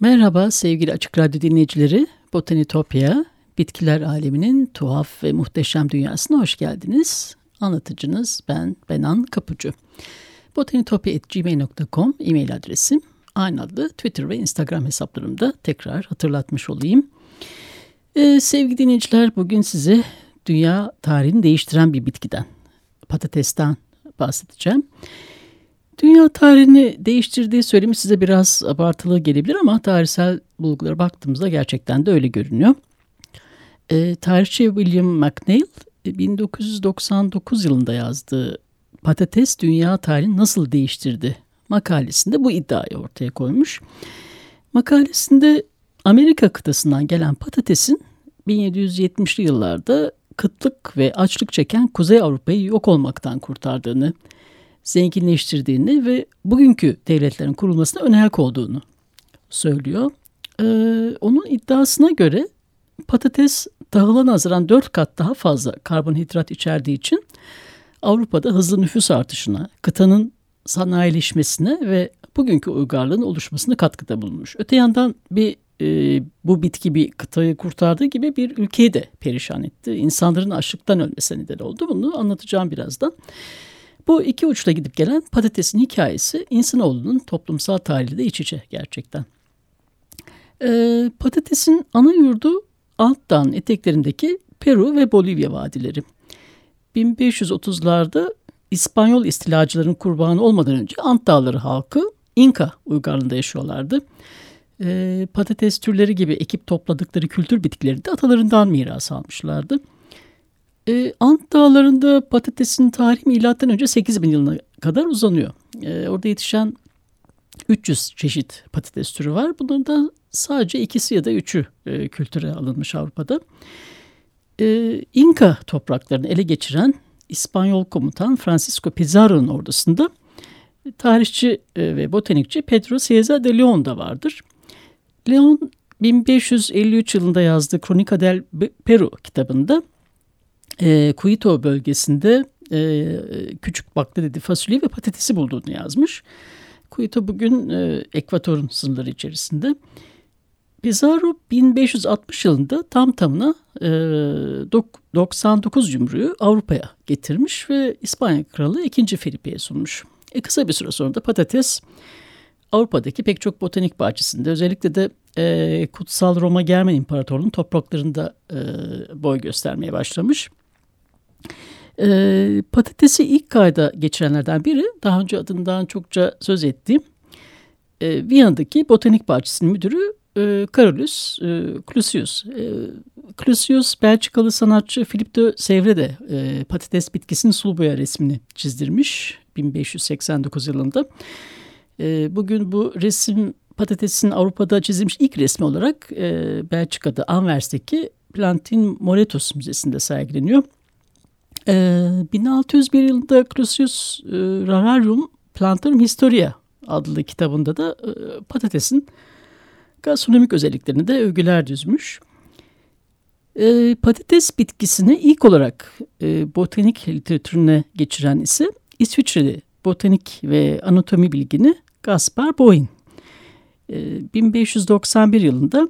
Merhaba sevgili Açık Radyo dinleyicileri. Botanitopya, bitkiler aleminin tuhaf ve muhteşem dünyasına hoş geldiniz. Anlatıcınız ben Benan Kapucu. botanitopya.gmail.com e-mail adresim. Aynı adlı Twitter ve Instagram hesaplarımda tekrar hatırlatmış olayım. Ee, sevgili dinleyiciler bugün size dünya tarihini değiştiren bir bitkiden, patatesten bahsedeceğim. Dünya tarihini değiştirdiği söylemi size biraz abartılı gelebilir ama tarihsel bulgulara baktığımızda gerçekten de öyle görünüyor. E, tarihçi William McNeil 1999 yılında yazdığı Patates Dünya Tarihini Nasıl Değiştirdi makalesinde bu iddiayı ortaya koymuş. Makalesinde Amerika kıtasından gelen patatesin 1770'li yıllarda kıtlık ve açlık çeken Kuzey Avrupa'yı yok olmaktan kurtardığını, zenginleştirdiğini ve bugünkü devletlerin kurulmasına önayak olduğunu söylüyor. Ee, onun iddiasına göre patates tahıla nazaran dört kat daha fazla karbonhidrat içerdiği için Avrupa'da hızlı nüfus artışına, kıtanın sanayileşmesine ve bugünkü uygarlığın oluşmasına katkıda bulunmuş. Öte yandan bir e, bu bitki bir kıtayı kurtardığı gibi bir ülkeyi de perişan etti. İnsanların açlıktan ölmesine neden oldu. Bunu anlatacağım birazdan. Bu iki uçta gidip gelen patatesin hikayesi insanoğlunun toplumsal tarihiyle de iç içe gerçekten. Ee, patatesin ana yurdu alt dağın eteklerindeki Peru ve Bolivya vadileri. 1530'larda İspanyol istilacıların kurbanı olmadan önce Ant Dağları halkı İnka uygarlığında yaşıyorlardı. Ee, patates türleri gibi ekip topladıkları kültür bitkileri de atalarından miras almışlardı. E, Ant Dağları'nda patatesin tarihi milattan önce 8000 yılına kadar uzanıyor. E, orada yetişen 300 çeşit patates türü var. Bunlardan sadece ikisi ya da üçü e, kültüre alınmış Avrupa'da. E, İnka topraklarını ele geçiren İspanyol komutan Francisco Pizarro'nun ordusunda tarihçi e, ve botanikçi Pedro Cieza de Leon da vardır. Leon 1553 yılında yazdığı Cronica del Peru kitabında e, Quito bölgesinde e, küçük baklagili fasulye ve patatesi bulduğunu yazmış. Quito bugün e, Ekvator'un sınırları içerisinde. Pizarro 1560 yılında tam tamına e, 99 cumruyu Avrupa'ya getirmiş ve İspanya Kralı 2. Felipe'ye sunmuş. E, kısa bir süre sonra da patates Avrupa'daki pek çok botanik bahçesinde özellikle de e, Kutsal Roma Germen İmparatorluğu'nun topraklarında e, boy göstermeye başlamış. E, patatesi ilk kayda geçirenlerden biri daha önce adından çokça söz ettiğim e, Viyana'daki botanik bahçesinin müdürü e, Carolus e, Clusius. E, Clusius Belçikalı sanatçı Philip de Sevre de e, patates bitkisinin sulu boya resmini çizdirmiş 1589 yılında. E, bugün bu resim patatesin Avrupa'da çizilmiş ilk resmi olarak e, Belçika'da Anvers'teki Plantin Moretus Müzesi'nde sergileniyor. Ee, 1601 yılında Crucius e, Rararium Plantarum Historia adlı kitabında da e, patatesin gastronomik özelliklerini de övgüler düzmüş. E, patates bitkisini ilk olarak e, botanik literatürüne geçiren ise İsviçreli botanik ve anatomi bilgini Gaspar Boyn. E, 1591 yılında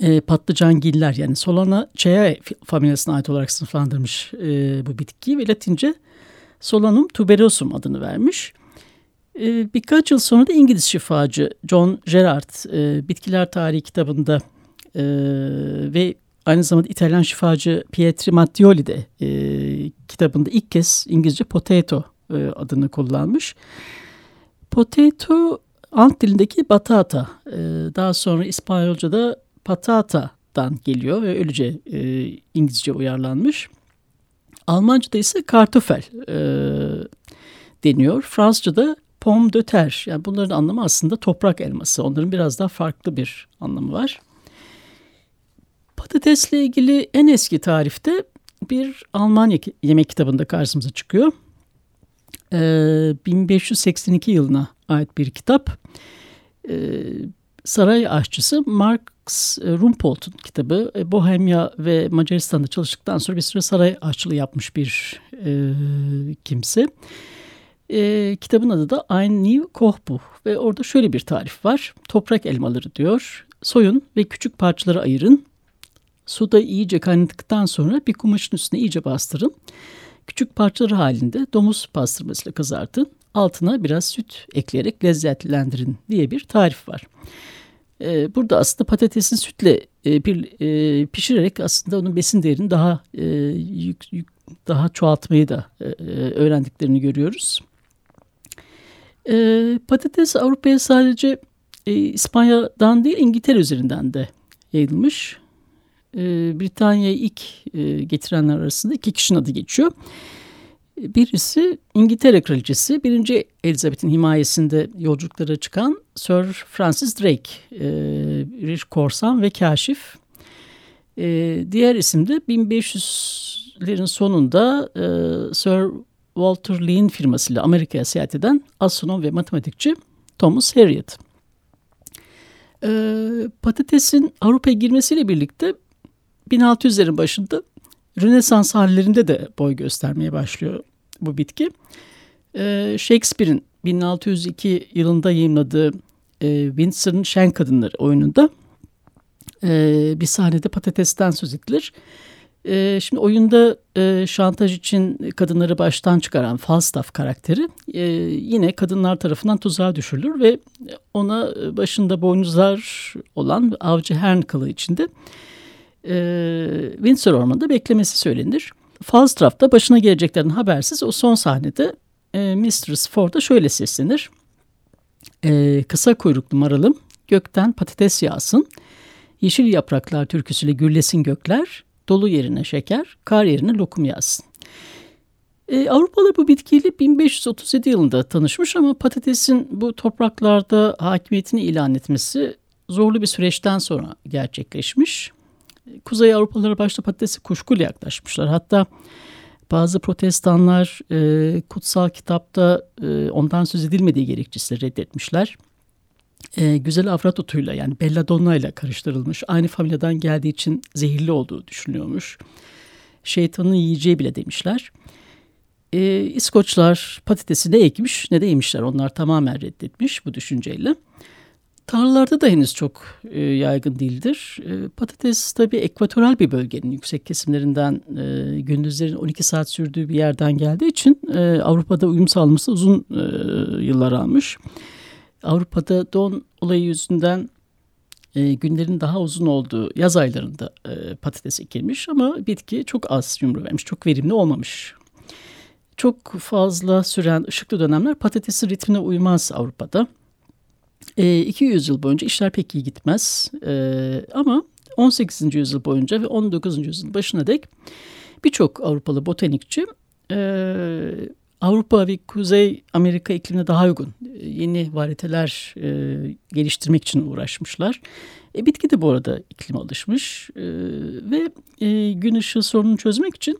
e, patlıcangiller yani Solanaceae familyasına ait olarak sınıflandırmış e, bu bitkiyi ve Latince Solanum tuberosum adını vermiş. E, birkaç yıl sonra da İngiliz şifacı John Gerard e, bitkiler tarihi kitabında e, ve aynı zamanda İtalyan şifacı Pietro Mattioli de e, kitabında ilk kez İngilizce potato e, adını kullanmış. Potato Ant dilindeki batata, e, daha sonra İspanyolca'da patata'dan geliyor ve öylece e, İngilizce uyarlanmış. Almanca'da ise kartofel e, deniyor. Fransızca'da pomme de terre. Yani bunların anlamı aslında toprak elması. Onların biraz daha farklı bir anlamı var. Patatesle ilgili en eski tarifte bir Alman yemek kitabında karşımıza çıkıyor. Ee, 1582 yılına ait bir kitap. Ee, saray aşçısı Max Rumpolt'un kitabı. E, Bohemya ve Macaristan'da çalıştıktan sonra bir süre saray aşçılığı yapmış bir e, kimse. E, kitabın adı da Ein New Kochbuch ve orada şöyle bir tarif var. Toprak elmaları diyor. Soyun ve küçük parçalara ayırın. Suda iyice kaynadıktan sonra bir kumaşın üstüne iyice bastırın. Küçük parçalar halinde domuz pastırmasıyla kızartın. Altına biraz süt ekleyerek lezzetlendirin diye bir tarif var. Ee, burada aslında patatesin sütle e, bir, e, pişirerek aslında onun besin değerini daha e, daha çoğaltmayı da öğrendiklerini görüyoruz. Patates Avrupa'ya sadece İspanya'dan değil İngiltere üzerinden de yayılmış. Britanya'yı ilk getirenler arasında iki kişinin adı geçiyor. Birisi İngiltere Kraliçesi 1. Elizabeth'in himayesinde yolculuklara çıkan Sir Francis Drake, e, bir korsan ve kaşif. E, diğer isim de 1500'lerin sonunda e, Sir Walter Lean firmasıyla Amerika'ya seyahat eden astronom ve matematikçi Thomas Harriot. Patatesin Avrupa'ya girmesiyle birlikte 1600'lerin başında Rönesans hallerinde de boy göstermeye başlıyor bu bitki. Ee, Shakespeare'in 1602 yılında yayınladığı e, Windsor'ın Şen Kadınları oyununda e, bir sahnede patatesten söz edilir. E, şimdi oyunda e, şantaj için kadınları baştan çıkaran Falstaff karakteri e, yine kadınlar tarafından tuzağa düşürülür ve ona başında boynuzlar olan avcı Hern kılığı içinde e, Windsor Ormanı'nda beklemesi söylenir. Falstaff da başına geleceklerden habersiz o son sahnede e, Mistress Ford'a şöyle seslenir. E, kısa kuyruklu maralım gökten patates yağsın. Yeşil yapraklar türküsüyle gürlesin gökler. Dolu yerine şeker, kar yerine lokum yağsın. E, Avrupalı bu bitkiyle 1537 yılında tanışmış ama patatesin bu topraklarda hakimiyetini ilan etmesi zorlu bir süreçten sonra gerçekleşmiş. Kuzey Avrupalılara başta patatesi kuşkuyla yaklaşmışlar. Hatta bazı protestanlar e, kutsal kitapta e, ondan söz edilmediği gerekçesiyle reddetmişler. E, güzel avrat otuyla yani belladonna ile karıştırılmış. Aynı familyadan geldiği için zehirli olduğu düşünülüyormuş. Şeytanın yiyeceği bile demişler. E, İskoçlar patatesi ne ekmiş ne de yemişler. Onlar tamamen reddetmiş bu düşünceyle. Tarlalarda da henüz çok e, yaygın değildir. E, patates tabii ekvatoral bir bölgenin yüksek kesimlerinden e, gündüzlerin 12 saat sürdüğü bir yerden geldiği için e, Avrupa'da uyum sağlaması uzun e, yıllar almış. Avrupa'da don olayı yüzünden e, günlerin daha uzun olduğu yaz aylarında e, patates ekilmiş ama bitki çok az yumru vermiş, çok verimli olmamış. Çok fazla süren ışıklı dönemler patatesin ritmine uymaz Avrupa'da. E, 200 yıl boyunca işler pek iyi gitmez e, ama 18. yüzyıl boyunca ve 19. yüzyıl başına dek birçok Avrupalı botanikçi e, Avrupa ve Kuzey Amerika iklimine daha uygun yeni varieteler e, geliştirmek için uğraşmışlar. E, bitki de bu arada iklime alışmış e, ve e, gün ışığı sorununu çözmek için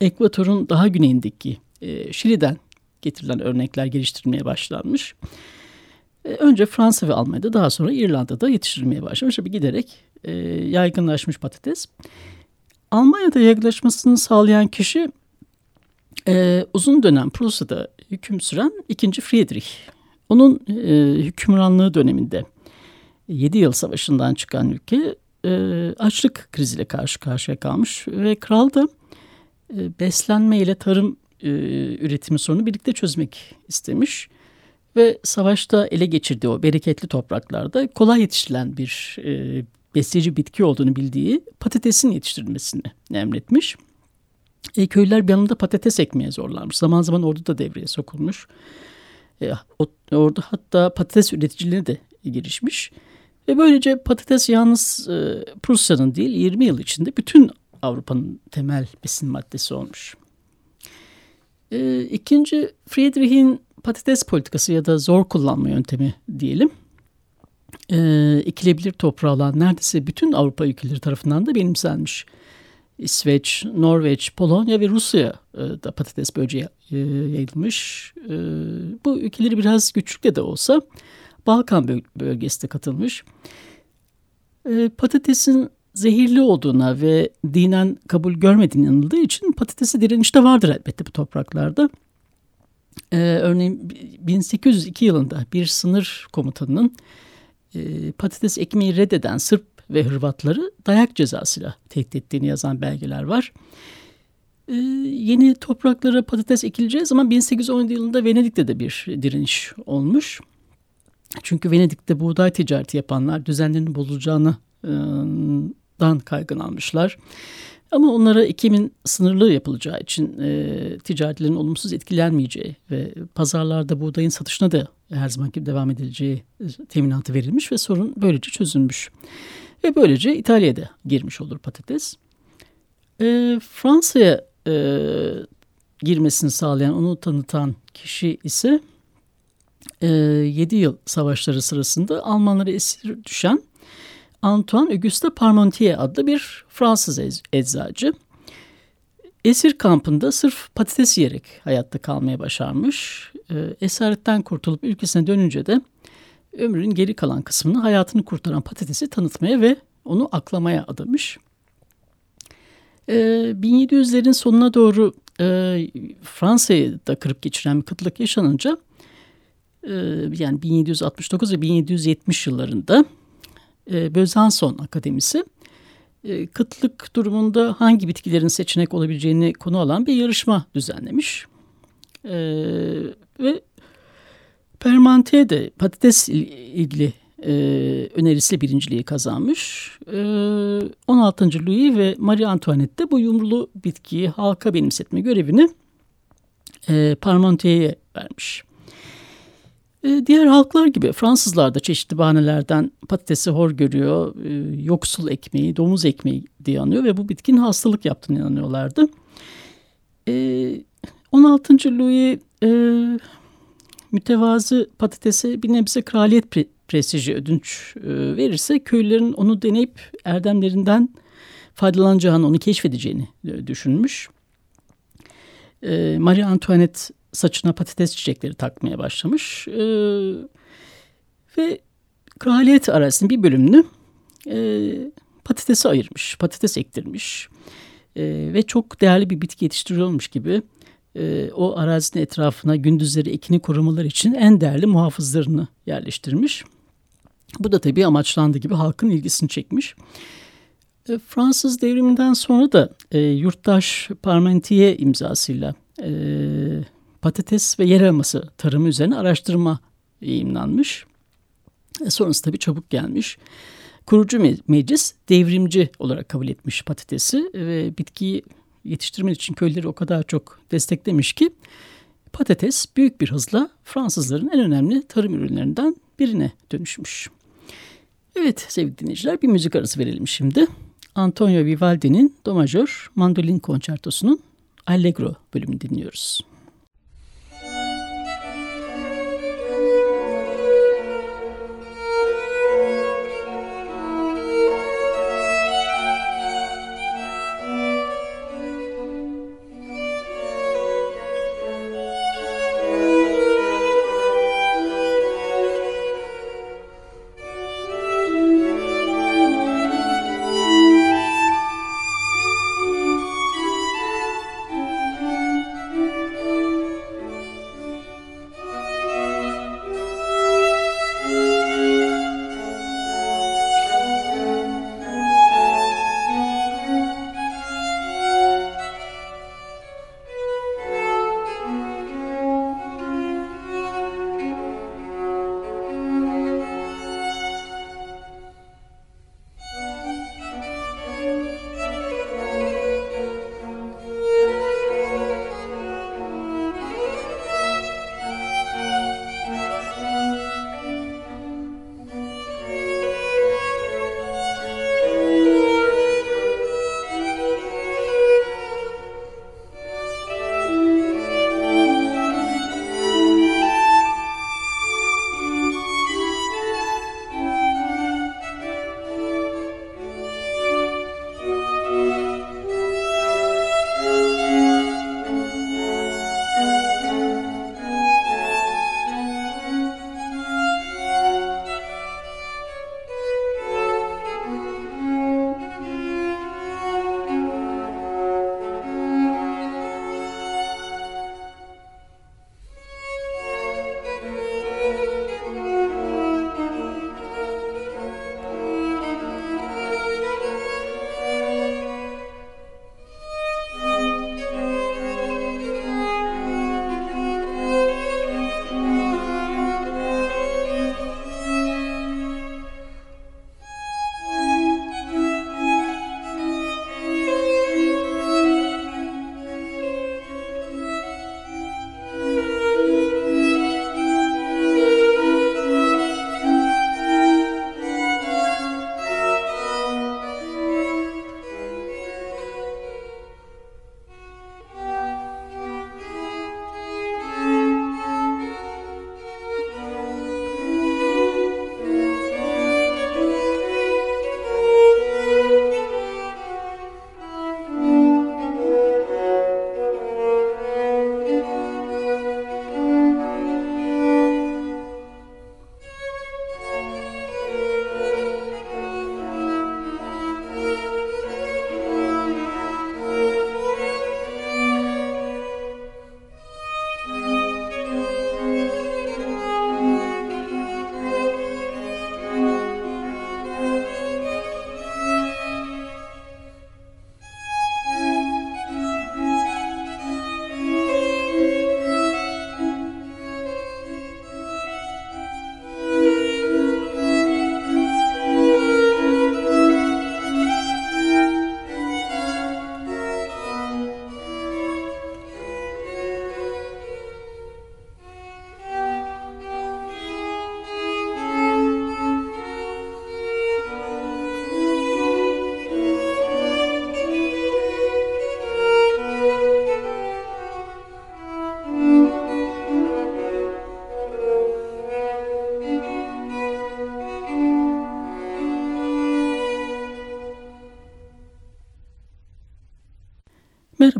ekvatorun daha güneyindeki e, Şili'den getirilen örnekler geliştirilmeye başlanmış. E, önce Fransa ve Almanya'da daha sonra İrlanda'da yetiştirilmeye başlamış. Tabii giderek e, yaygınlaşmış patates. Almanya'da yaygınlaşmasını sağlayan kişi e, uzun dönem Prusya'da hüküm süren 2. Friedrich. Onun e, hükümranlığı döneminde 7 yıl savaşından çıkan ülke e, açlık kriziyle karşı karşıya kalmış ve kral da e, beslenme ile tarım e, üretimi sorunu birlikte çözmek istemiş ve savaşta ele geçirdiği o bereketli topraklarda kolay yetiştirilen bir e, besleyici bitki olduğunu bildiği patatesin yetiştirilmesini emretmiş. E, köylüler bir yanında patates ekmeye zorlanmış. Zaman zaman ordu da devreye sokulmuş. E, orada hatta patates üreticileri de girişmiş. Ve böylece patates yalnız e, Prusya'nın değil 20 yıl içinde bütün Avrupa'nın temel besin maddesi olmuş. E, ikinci Friedrich'in patates politikası ya da zor kullanma yöntemi diyelim. E, ekilebilir toprağı olan neredeyse bütün Avrupa ülkeleri tarafından da benimsenmiş. İsveç, Norveç, Polonya ve Rusya e, da patates böceği e, yayılmış. E, bu ülkeleri biraz güçlükle de olsa Balkan bölgesi de katılmış. Patatesin zehirli olduğuna ve dinen kabul görmediğine inanıldığı için patatesi direnişte vardır elbette bu topraklarda. Ee, örneğin 1802 yılında bir sınır komutanının e, patates ekmeği reddeden Sırp ve Hırvatları dayak cezasıyla tehdit ettiğini yazan belgeler var. Ee, yeni topraklara patates ekileceği zaman 1817 yılında Venedik'te de bir direniş olmuş. Çünkü Venedik'te buğday ticareti yapanlar düzenlerinin bozulacağını dan kaygın almışlar. Ama onlara ekimin sınırlı yapılacağı için e, ticaretlerin olumsuz etkilenmeyeceği ve pazarlarda buğdayın satışına da her zamanki devam edileceği e, teminatı verilmiş ve sorun böylece çözülmüş. Ve böylece İtalya'da girmiş olur patates. E, Fransa'ya e, girmesini sağlayan, onu tanıtan kişi ise e, 7 yıl savaşları sırasında Almanlara esir düşen Antoine Auguste Parmentier adlı bir Fransız eczacı. Esir kampında sırf patates yiyerek hayatta kalmaya başarmış. E, esaretten kurtulup ülkesine dönünce de ömrünün geri kalan kısmını hayatını kurtaran patatesi tanıtmaya ve onu aklamaya adamış. E, 1700'lerin sonuna doğru e, Fransa'yı da kırıp geçiren bir kıtlık yaşanınca e, yani 1769 ve 1770 yıllarında e, Besançon Akademisi e, kıtlık durumunda hangi bitkilerin seçenek olabileceğini konu alan bir yarışma düzenlemiş. E, ve Permantier de patates ilgili e, önerisiyle birinciliği kazanmış. E, 16. Louis ve Marie Antoinette de bu yumrulu bitkiyi halka benimsetme görevini e, vermiş. E, diğer halklar gibi Fransızlar da çeşitli bahanelerden patatesi hor görüyor, e, yoksul ekmeği, domuz ekmeği diye anıyor ve bu bitkinin hastalık yaptığını inanıyorlardı. 16. E, Louis mütevazı patatese bir nebze kraliyet pre prestiji ödünç verirse köylülerin onu deneyip erdemlerinden faydalanacağını, onu keşfedeceğini düşünmüş. Marie Antoinette saçına patates çiçekleri takmaya başlamış. E, ve kraliyet arasının bir bölümünü e, patatese ayırmış, patates ektirmiş. E, ve çok değerli bir bitki yetiştiriyormuş gibi e, o arazinin etrafına gündüzleri ekini korumalar için en değerli muhafızlarını yerleştirmiş. Bu da tabii amaçlandığı gibi halkın ilgisini çekmiş. E, Fransız devriminden sonra da e, yurttaş Parmentier imzasıyla e, patates ve yer elması tarımı üzerine araştırma yayınlanmış. E sonrası tabii çabuk gelmiş. Kurucu meclis devrimci olarak kabul etmiş patatesi ve bitkiyi yetiştirmek için köyleri o kadar çok desteklemiş ki patates büyük bir hızla Fransızların en önemli tarım ürünlerinden birine dönüşmüş. Evet sevgili dinleyiciler bir müzik arası verelim şimdi. Antonio Vivaldi'nin Do Major Mandolin Konçertosu'nun Allegro bölümünü dinliyoruz.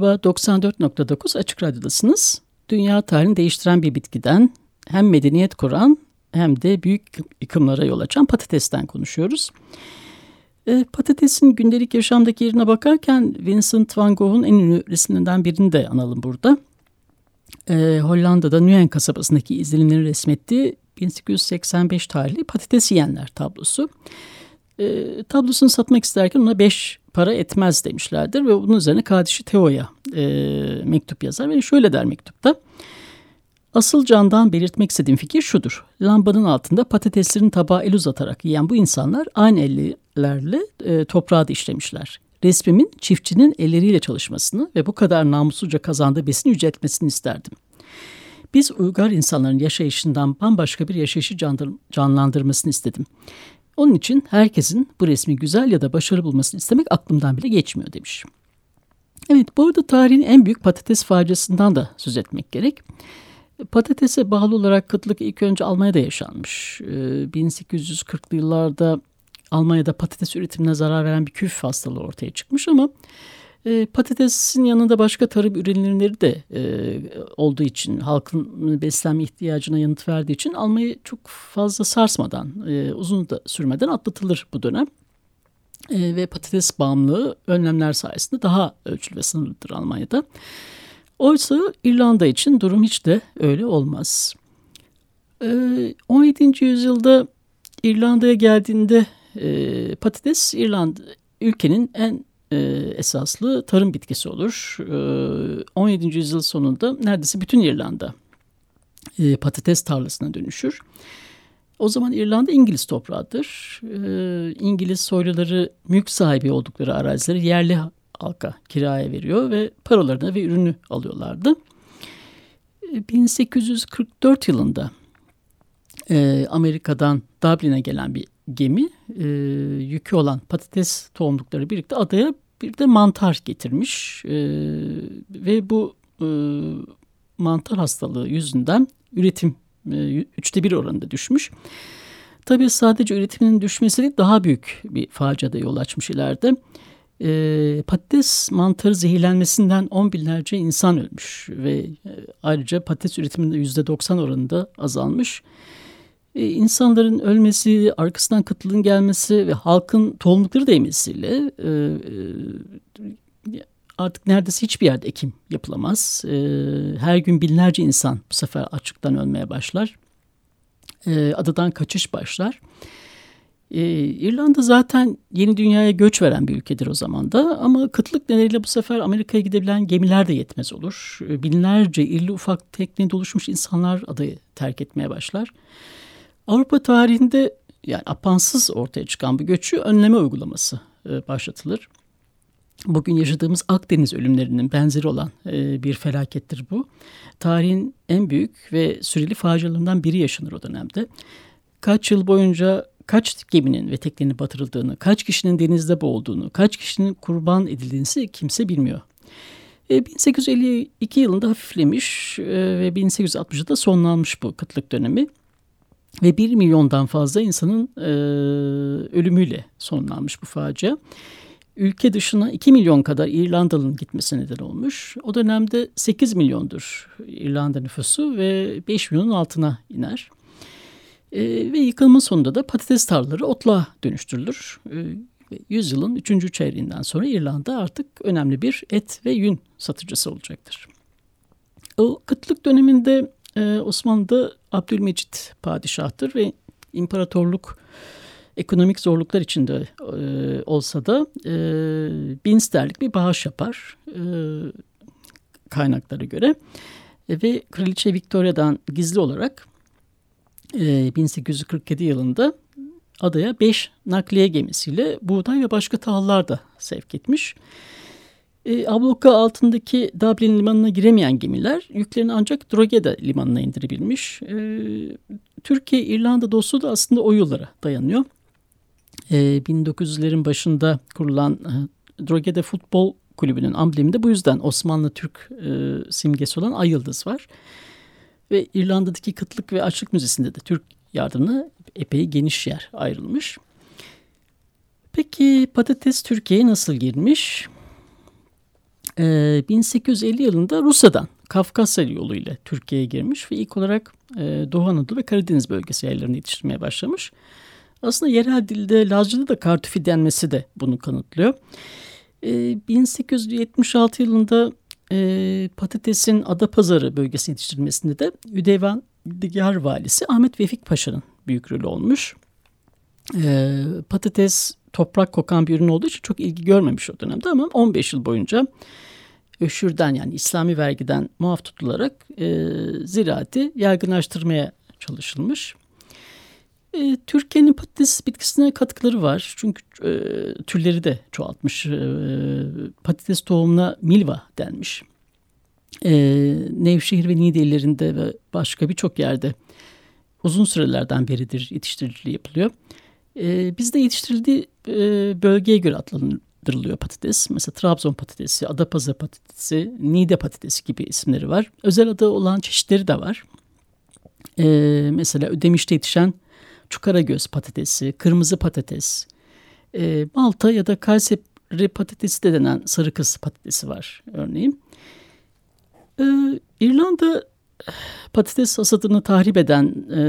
Merhaba, 94.9 Açık Radyo'dasınız. Dünya tarihini değiştiren bir bitkiden hem medeniyet kuran hem de büyük yıkımlara yol açan patatesten konuşuyoruz. E, patatesin gündelik yaşamdaki yerine bakarken Vincent van Gogh'un en ünlü resimlerinden birini de analım burada. E, Hollanda'da Nuenen kasabasındaki izlenimleri resmettiği 1885 tarihli patates yiyenler tablosu. E, tablosunu satmak isterken ona 5 para etmez demişlerdir ve bunun üzerine kardeşi Teo'ya e, mektup yazar ve şöyle der mektupta. Asıl candan belirtmek istediğim fikir şudur. Lambanın altında patateslerin tabağa el uzatarak yiyen bu insanlar aynı ellerle e, toprağı da işlemişler. Resmimin çiftçinin elleriyle çalışmasını ve bu kadar namussuzca kazandığı besini yüceltmesini isterdim. Biz uygar insanların yaşayışından bambaşka bir yaşayışı canlandırmasını istedim. Onun için herkesin bu resmi güzel ya da başarı bulmasını istemek aklımdan bile geçmiyor demiş. Evet bu arada tarihin en büyük patates faciasından da söz etmek gerek. Patatese bağlı olarak kıtlık ilk önce Almanya'da yaşanmış. 1840'lı ee, yıllarda Almanya'da patates üretimine zarar veren bir küf hastalığı ortaya çıkmış ama e, patatesin yanında başka tarım ürünleri de e, olduğu için halkın beslenme ihtiyacına yanıt verdiği için almayı çok fazla sarsmadan e, uzun da sürmeden atlatılır bu dönem. E, ve patates bağımlılığı önlemler sayesinde daha ölçülü ve sınırlıdır Almanya'da. Oysa İrlanda için durum hiç de öyle olmaz. E, 17. yüzyılda İrlanda'ya geldiğinde e, patates İrlanda ülkenin en e, esaslı tarım bitkisi olur. E, 17. yüzyıl sonunda neredeyse bütün İrlanda e, patates tarlasına dönüşür. O zaman İrlanda İngiliz toprağıdır. E, İngiliz soyluları mülk sahibi oldukları arazileri yerli halka kiraya veriyor ve paralarını ve ürünü alıyorlardı. 1844 e, yılında e, Amerika'dan Dublin'e gelen bir gemi e, yükü olan patates tohumlukları birlikte adaya bir de mantar getirmiş e, ve bu e, mantar hastalığı yüzünden üretim e, üçte bir oranında düşmüş. Tabii sadece üretimin düşmesi daha büyük bir faciada yol açmış ileride. E, patates mantarı zehirlenmesinden on binlerce insan ölmüş ve e, ayrıca patates üretiminde yüzde doksan oranında azalmış. İnsanların ölmesi, arkasından kıtlığın gelmesi ve halkın tohumlukları değmesiyle e, e, artık neredeyse hiçbir yerde ekim yapılamaz. E, her gün binlerce insan bu sefer açlıktan ölmeye başlar. E, adadan kaçış başlar. E, İrlanda zaten yeni dünyaya göç veren bir ülkedir o zaman da ama kıtlık nedeniyle bu sefer Amerika'ya gidebilen gemiler de yetmez olur. E, binlerce irli ufak teknede oluşmuş insanlar adayı terk etmeye başlar. Avrupa tarihinde yani apansız ortaya çıkan bir göçü önleme uygulaması e, başlatılır. Bugün yaşadığımız Akdeniz ölümlerinin benzeri olan e, bir felakettir bu. Tarihin en büyük ve süreli facialarından biri yaşanır o dönemde. Kaç yıl boyunca kaç geminin ve teknenin batırıldığını, kaç kişinin denizde boğulduğunu, kaç kişinin kurban edildiğini kimse bilmiyor. 1852 e, yılında hafiflemiş ve 1860'da sonlanmış bu kıtlık dönemi ve bir milyondan fazla insanın e, ölümüyle sonlanmış bu facia. Ülke dışına 2 milyon kadar İrlandalı'nın gitmesi neden olmuş. O dönemde 8 milyondur İrlanda nüfusu ve 5 milyonun altına iner. E, ve yıkılma sonunda da patates tarlaları otla dönüştürülür. E, yüzyılın 3. çeyreğinden sonra İrlanda artık önemli bir et ve yün satıcısı olacaktır. O kıtlık döneminde e, Osmanlı'da Abdülmecit padişahtır ve imparatorluk ekonomik zorluklar içinde e, olsa da e, bin sterlik bir bağış yapar e, kaynaklara göre. E, ve Kraliçe Victoria'dan gizli olarak e, 1847 yılında adaya 5 nakliye gemisiyle buğday ve başka tahıllar da sevk etmiş. Abluka altındaki Dublin limanına giremeyen gemiler yüklerini ancak Drogheda limanına indirebilmiş. E, Türkiye-İrlanda dostu da aslında o yıllara dayanıyor. E, 1900'lerin başında kurulan e, Drogheda Futbol Kulübü'nün ambleminde bu yüzden Osmanlı-Türk e, simgesi olan ay yıldız var. Ve İrlanda'daki kıtlık ve açlık müzesinde de Türk yardımına epey geniş yer ayrılmış. Peki patates Türkiye'ye nasıl girmiş? E, 1850 yılında Rusya'dan Kafkasya yolu ile Türkiye'ye girmiş ve ilk olarak e, Doğu Anadolu ve Karadeniz bölgesi yerlerini yetiştirmeye başlamış. Aslında yerel dilde Lazca'da da kartufi denmesi de bunu kanıtlıyor. E, 1876 yılında e, patatesin Adapazarı bölgesine yetiştirilmesinde de Üdevan Digar valisi Ahmet Vefik Paşa'nın büyük rolü olmuş. E, patates toprak kokan bir ürün olduğu için çok ilgi görmemiş o dönemde ama 15 yıl boyunca öşürden yani İslami vergiden muaf tutularak e, ziraati yaygınlaştırmaya çalışılmış. E, Türkiye'nin patates bitkisine katkıları var. Çünkü e, türleri de çoğaltmış. E, patates tohumuna milva denmiş. E, Nevşehir ve Niğde ve başka birçok yerde uzun sürelerden beridir yetiştiriciliği yapılıyor. E, bizde yetiştirildiği e, bölgeye göre adlandırılıyor patates. Mesela Trabzon patatesi, Adapazarı patatesi, Niğde patatesi gibi isimleri var. Özel adı olan çeşitleri de var. E, mesela Ödemiş'te yetişen çukaragöz patatesi, kırmızı patates, e, Malta ya da Kayseri patatesi de denen sarı kız patatesi var örneğin. E, İrlanda patates hasadını tahrip eden e,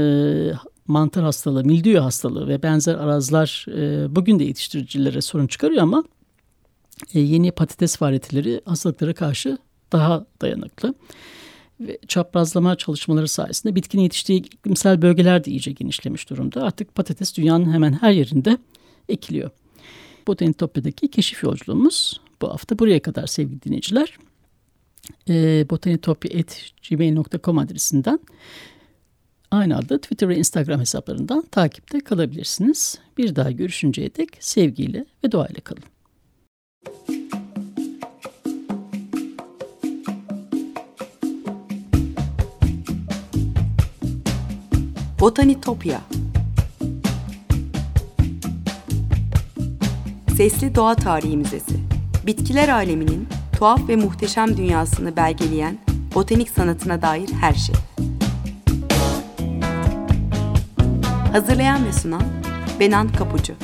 mantar hastalığı, mildiyo hastalığı ve benzer arazlar e, bugün de yetiştiricilere sorun çıkarıyor ama e, yeni patates varyeteleri hastalıklara karşı daha dayanıklı ve çaprazlama çalışmaları sayesinde bitkinin yetiştiği iklimsel bölgeler de iyice genişlemiş durumda. Artık patates dünyanın hemen her yerinde ekiliyor. Botanitopya'daki keşif yolculuğumuz bu hafta buraya kadar sevgili dinleyiciler. E, botanitopya.gmail.com adresinden aynı adlı Twitter ve Instagram hesaplarından takipte kalabilirsiniz. Bir daha görüşünceye dek sevgiyle ve doğayla kalın. Botanitopya Sesli Doğa Tarihi Müzesi Bitkiler aleminin tuhaf ve muhteşem dünyasını belgeleyen botanik sanatına dair her şey. Hazırlayan ve sunan Benan Kapucu